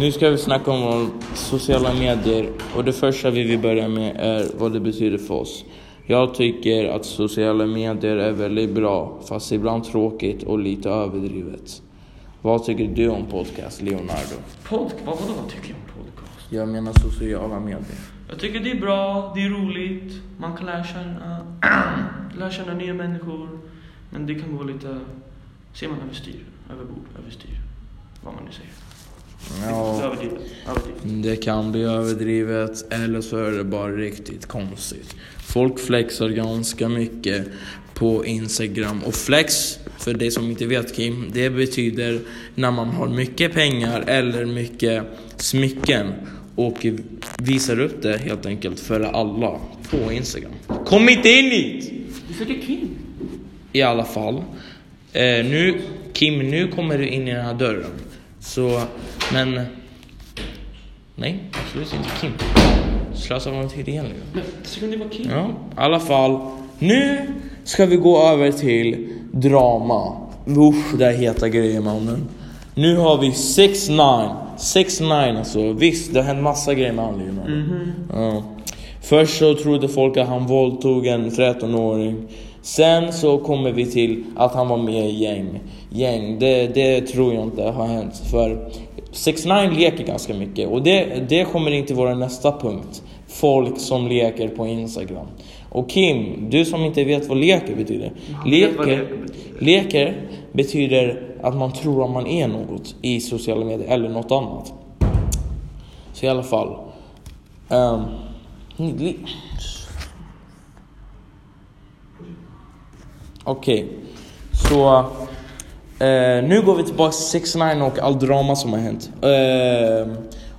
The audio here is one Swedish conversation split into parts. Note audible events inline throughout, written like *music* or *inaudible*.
Nu ska vi snacka om sociala medier och det första vi vill börja med är vad det betyder för oss. Jag tycker att sociala medier är väldigt bra, fast ibland tråkigt och lite överdrivet. Vad tycker du om podcast, Leonardo? Podcast? Vad, vadå, vad tycker jag om podcast? Jag menar sociala medier. Jag tycker det är bra, det är roligt, man kan lära känna, *clears throat* lära känna nya människor. Men det kan gå lite, ser man överstyr, överbord, överstyr. Vad man nu säger. Ja, Överdrivet, överdrivet. det kan bli överdrivet eller så är det bara riktigt konstigt. Folk flexar ganska mycket på Instagram och flex, för det som inte vet Kim, det betyder när man har mycket pengar eller mycket smycken och visar upp det helt enkelt för alla på Instagram. Kom inte in hit! Du söker Kim. I alla fall. Eh, nu, Kim, nu kommer du in i den här dörren. Så, men... Nej, absolut inte Kim. Slösa vår tid igen nu. Men det vara Kim? Ja, i alla fall. Nu ska vi gå över till drama. Usch, det är heta grejer mannen. Nu har vi 6 9 6 9 alltså. Visst, det har hänt massa grejer med han Leonardo. Ja. Först så trodde folk att han våldtog en 13-åring. Sen så kommer vi till att han var med i gäng. Gäng, det, det tror jag inte har hänt. För 6 9 leker ganska mycket och det, det kommer inte vara nästa punkt. Folk som leker på Instagram. Och Kim, du som inte vet vad leker betyder. Leker, leker betyder att man tror att man är något i sociala medier eller något annat. Så i alla fall. Um, Okej, så eh, nu går vi tillbaka till 6 9 och all drama som har hänt. Eh,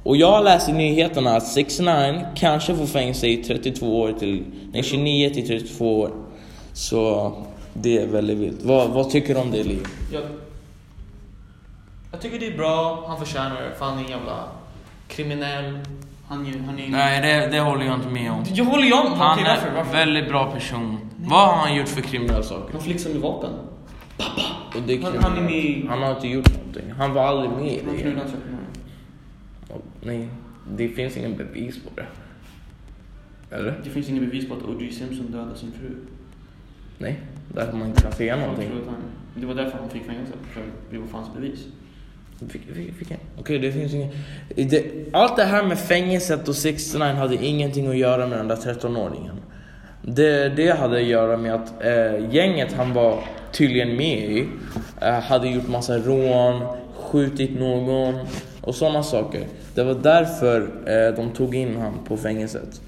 och jag läser i nyheterna att 6 9 kanske får fängelse i 32 år till, nej 29 till 32 år. Så det är väldigt vilt. Vad, vad tycker du om det Liv? Jag, jag tycker det är bra, han förtjänar det. För han är en jävla kriminell. Han är, han är Nej, det, det håller jag inte med om. Jag håller jag med. Han Okej, är en väldigt bra person. Vad har han gjort för kriminella saker? Han flixar med vapen. Och det är Han- han är med i- han har inte gjort någonting. Han var aldrig med i Han det. Ja, Nej, det finns ingen bevis på det. Eller? Det finns inget bevis på att O.J. Simpson dödade sin fru. Nej, därför man inte kan säga Han någonting. han- Det var därför han fick fängelse. För det var fanns bevis. Fick- fick- Okej, det finns ingen... Det, allt det här med fängelset och 69 hade ingenting att göra med den där 13-åringen. Det, det hade att göra med att eh, gänget han var tydligen med i eh, hade gjort massa rån, skjutit någon och sådana saker. Det var därför eh, de tog in han på fängelset.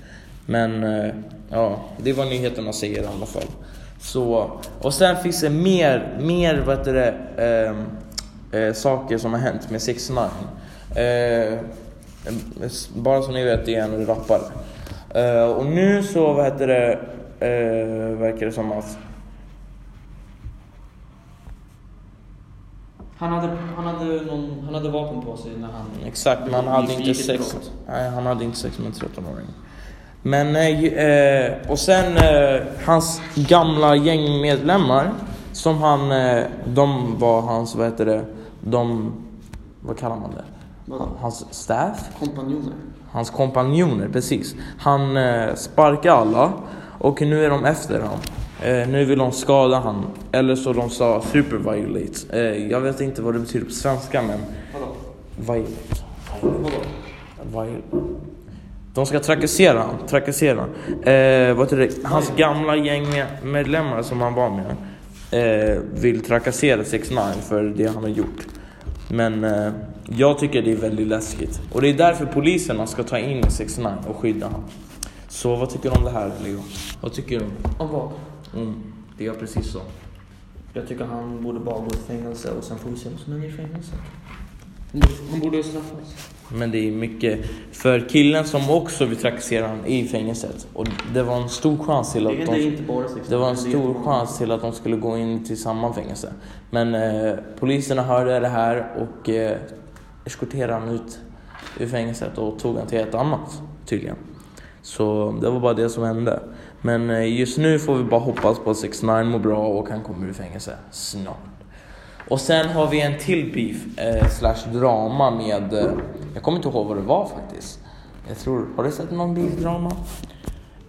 Men eh, ja, det var nyheterna säger i alla fall. Så, och sen finns det mer, mer vad heter det, ehm, eh, saker som har hänt med 6 9 eh, Bara så ni vet, det är en rappare. Eh, och nu så, vad heter det, eh, verkar det som att Han hade, han, hade någon, han hade vapen på sig när han... Exakt, men han hade inte sex. Nej, han hade inte sex med en 13-åring. Men, eh, eh, och sen eh, hans gamla gängmedlemmar som han, eh, de var hans, vad heter det, de, vad kallar man det? Hans staff? Kompanjoner. Hans kompanjoner, precis. Han eh, sparkade alla och nu är de efter honom. Eh, nu vill de skada han. Eller så de sa superviolate. Eh, jag vet inte vad det betyder på svenska men Vadå? violate. Vadå? Viol- De ska trakassera han, trakassera han. Eh, vad heter det? Hans gamla gängmedlemmar som han var med eh, vill trakassera 6 9 för det han har gjort. Men eh, jag tycker det är väldigt läskigt. Och det är därför poliserna ska ta in 6 9 och skydda honom. Så vad tycker du om det här Leo? Vad tycker du? Om vad? Mm, det är precis så. Jag tycker han borde bara gå i fängelse och sen får vi se vad som händer i fängelset. Han borde- Han borde straffas. Men det är mycket för killen som också vill trakassera honom i fängelset. Och det var en stor chans till att de... det var en stor chans till att de skulle gå in till samma fängelse. Men eh, poliserna hörde det här och eh, eskorterade han ut ur fängelset och tog han till ett annat tydligen. Så det var bara det som hände. Men eh, just nu får vi bara hoppas på att 6 9 mår bra och han kommer ur fängelse snart. Och sen har vi en till beef eh, slash drama med, eh, jag kommer inte ihåg vad det var faktiskt. Jag tror, har du sett någon beef-drama?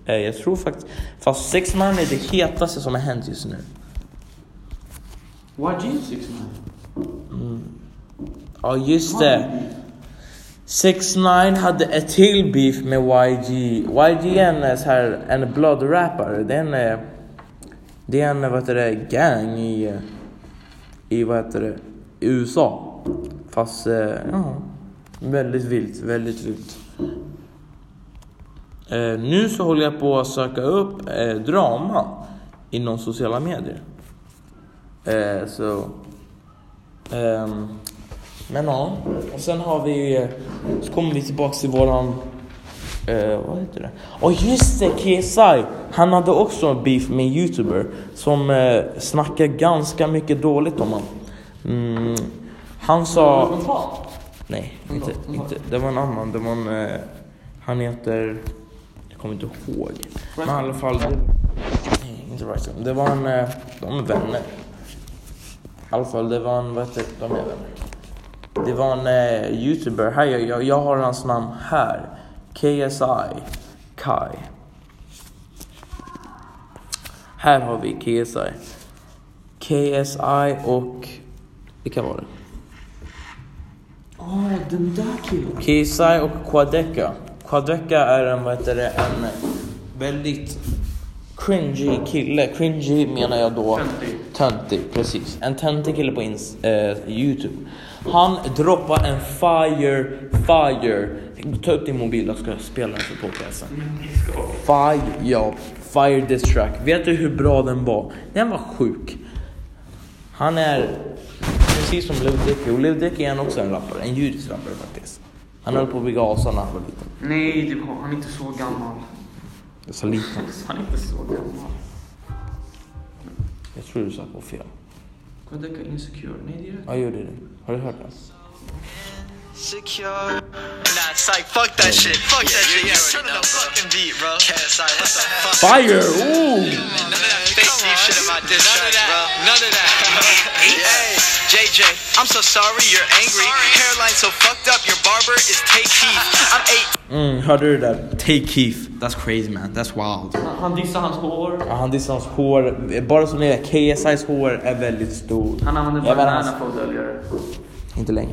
Eh, jag tror faktiskt, fast Sex Man är det hetaste som har hänt just nu. YG 6 Ja just det. 6 9 hade ett till beef med YG. YG är en eh, så här, en blood rappare. Det är en, eh, det är en vad heter det, gang i, eh, i vad heter det, i USA. Fast, eh, ja, väldigt vilt, väldigt vilt. Eh, nu så håller jag på att söka upp eh, drama inom sociala medier. Så, ehm, men ja, och sen har vi, så kommer vi tillbaks till våran, eh, vad heter det? Och just det, KSI! Han hade också en beef med en youtuber som eh, snackar ganska mycket dåligt om honom. Mm, han sa... Nej, inte, inte, det var en annan. Det var en, eh, han heter... Jag kommer inte ihåg. Men i alla fall... Det, nej, inte right. Det var en... eh, De är vänner. I alla fall, det var en... Vad heter det? De är vänner. Det var en eh, youtuber. Här, jag, jag, jag har hans namn här. KSI. Kai. Här har vi KSI. KSI och... Vilka var det? Åh, den där killen. KSI och Quadeca. Quadeca är en, vad heter det, en väldigt cringy kille. Cringy menar jag då... Töntig. Töntig, precis. En töntig kille på ins, eh, Youtube. Han droppar en fire, fire. Ta upp din mobil, jag ska spela den för podcasten. Fire, ja. Fire diss track. Vet du hur bra den var? Den var sjuk. Han är precis som Dicky. Och Dicky är han också en rappare. En judisk rappare faktiskt. Han höll på att bygga Asa när han var liten. Nej, det var, han är inte så gammal. Så liten. Han är inte så gammal. Jag tror du sa på fel. Quadeca Insecure. Nej, det är rätt. Ja, gjorde det. Har du hört den? Secure. Nah, psych, fuck that shit. Fuck that shit. Yeah, turn up the fucking beat, bro. KSI, what the fuck? Fire! Ooh! None of that fake beef shit in my diss track, bro. None of that. *laughs* hey, JJ, I'm so sorry you're angry. Hairline so fucked up, your barber is Take Keith. I'm eight. Mm, hörde du det där? Take Keith. That's crazy man. That's wild. Han- Han dissar hans hår. Ja, han dissar hans hår. Bara som det är, KSI's hår är väldigt stort. Han använder Jag vet banana hans- för att dölja det. Inte längre.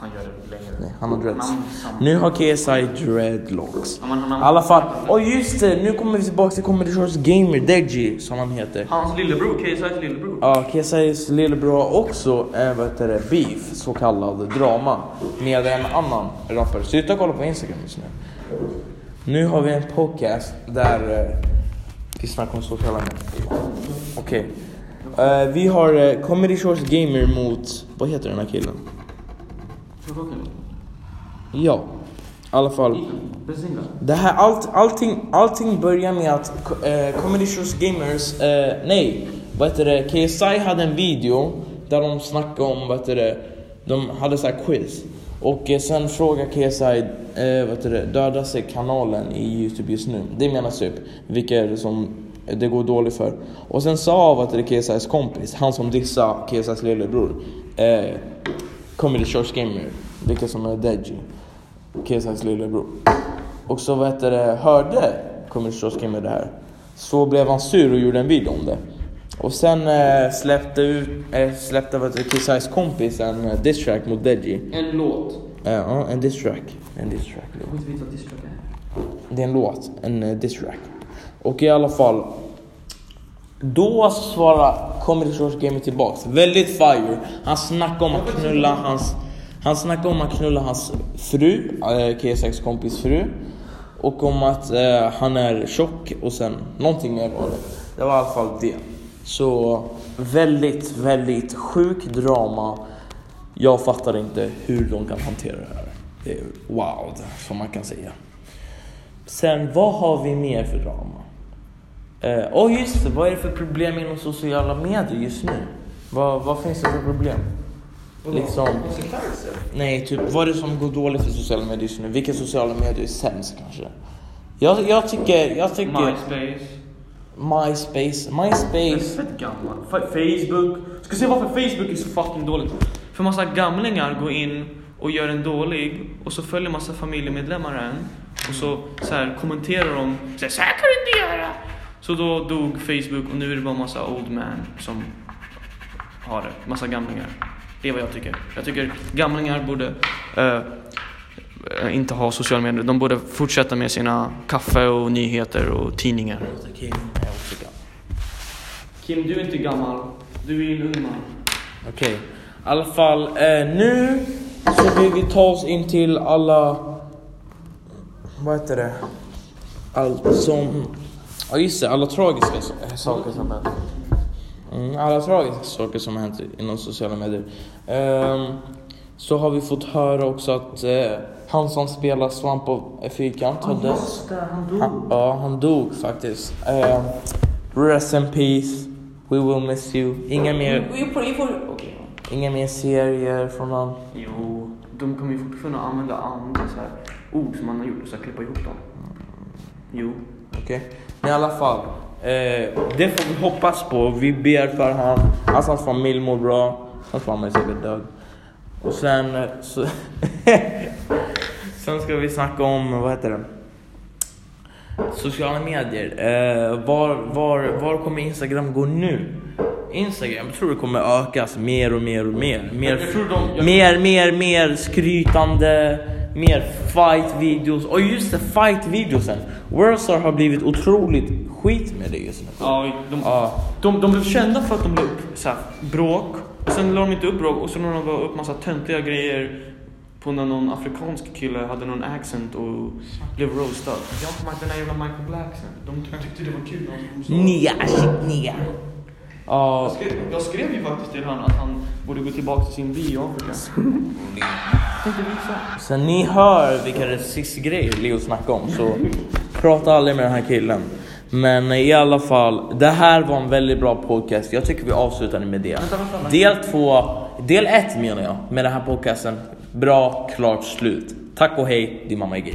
Han gör det längre. Nej, han har dreads. Nu har KSI dreadlocks. I alla fall. Och just det, nu kommer vi tillbaka till Comedy Shorts Gamer, Deji som han heter. Hans lillebror, KSI's lillebror. Ja, KSI's lillebror har också eh, vad heter det, beef, så kallad drama, med en annan rappare. Sluta kolla på Instagram just nu. Nu har vi en podcast där eh, vi snackar om sociala medier. Okej. Eh, vi har eh, Comedy Shorts Gamer mot, vad heter den här killen? Ja, i alla fall. Det här, allt, allting, allting börjar med att eh, Comedy Shows Gamers, eh, nej, vad heter det, KSI hade en video där de snackade om, vad heter det, de hade så här quiz. Och eh, sen frågade KSI, eh, vad heter det, dödar sig kanalen i Youtube just nu? Det menas typ, vilka är det som det går dåligt för. Och sen sa vad heter det, KSIs kompis, han som dissade KSIs lillebror, eh, Comedy Shows Gamer, vilka som är Deji. KSIs lillebror. Och så vad heter det, hörde Comedy Show's med det här. Så blev han sur och gjorde en video om det. Och sen eh, släppte, ut, eh, släppte vad kompis en eh, diss track mot Deji. En låt. Eh, Ja, en diss track. En diss track. Jag vill inte vad distrack är. Det är en låt, en uh, diss track. Och i alla fall. Då svarar Comedy Shorts Gamer tillbaks. Väldigt fire. Han snackar om att knulla hans... Han snackar om att knulla hans fru, eh, KSX kompis fru. Och om att eh, han är tjock och sen någonting mer var det. Det var i alla fall det. Så väldigt, väldigt sjuk drama. Jag fattar inte hur de kan hantera det här. Det är wow, som man kan säga. Sen, vad har vi mer för drama? Eh, oh just det, vad är det för problem inom sociala medier just nu? Vad, vad finns det för problem? Liksom, Konsekvenser? nej, typ vad är det som går dåligt för sociala medier just nu? Vilka sociala medier är sämst kanske? Jag, jag tycker, jag tycker MySpace. MySpace, MySpace, fett gammal. Fa- Facebook. Ska se varför Facebook är så fucking dåligt. För massa gamlingar går in och gör en dålig och så följer massa familjemedlemmar en och så, så här, kommenterar de så här, så här kan du inte göra. Så då dog Facebook och nu är det bara massa old man som har det. Massa gamlingar. Det är vad jag tycker. Jag tycker gamlingar borde eh, inte ha sociala medier. De borde fortsätta med sina kaffe och nyheter och tidningar. Kim är också gammal. Kim, du är inte gammal. Du är en ung man. Okej, i alla fall eh, nu så vill vi ta oss in till alla, vad heter det, allt som, ja just det, alla tragiska eh, saker som hänt. Mm, alla tragiska saker som hänt inom sociala medier. Ehm, så har vi fått höra också att eh, han som spelar Svamp och Fyrkant har dött. han Han, ja, han dog faktiskt. Ehm, rest in peace, we will miss you. Inga mer, Vi får, vi får, okej. inga mer serier från honom. Jo, de kommer ju fortfarande använda andra så här ord som man har gjort och så här klippa ihop dem. Jo. Okej. Men i alla fall. Eh, det får vi hoppas på. Vi ber för han. Alltså hans familj mår bra. Hans mamma är säkert död. Och sen eh, så... *laughs* sen ska vi snacka om, vad heter det? Sociala medier. Eh, var, var, var kommer Instagram gå nu? Instagram jag tror det kommer ökas mer och mer och mer. Mer, mer, mer, mer skrytande, mer fight-videos. Och just det, fight-videosen. Worldstar har blivit otroligt skit med det just nu. Ja, de, Ja. de, de blev kända för att de la upp så här, bråk. Och sen la de inte upp bråk och så la de bara upp massa töntiga grejer på när någon afrikansk kille hade någon accent och blev roastad. Jag kommer ihåg den här jävla Michael Blackson. De ty- tyckte det var kul. Nia, shit, nia. Jag Ja, skrev, jag skrev ju faktiskt till honom att han borde gå tillbaka till sin by i Afrika. Så ni hör vilka rasistgrejer Leo snackar om så prata aldrig med den här killen. Men i alla fall, det här var en väldigt bra podcast. Jag tycker vi avslutar med det. Del två, del ett menar jag, med den här podcasten. Bra, klart, slut. Tack och hej, din mamma är gay.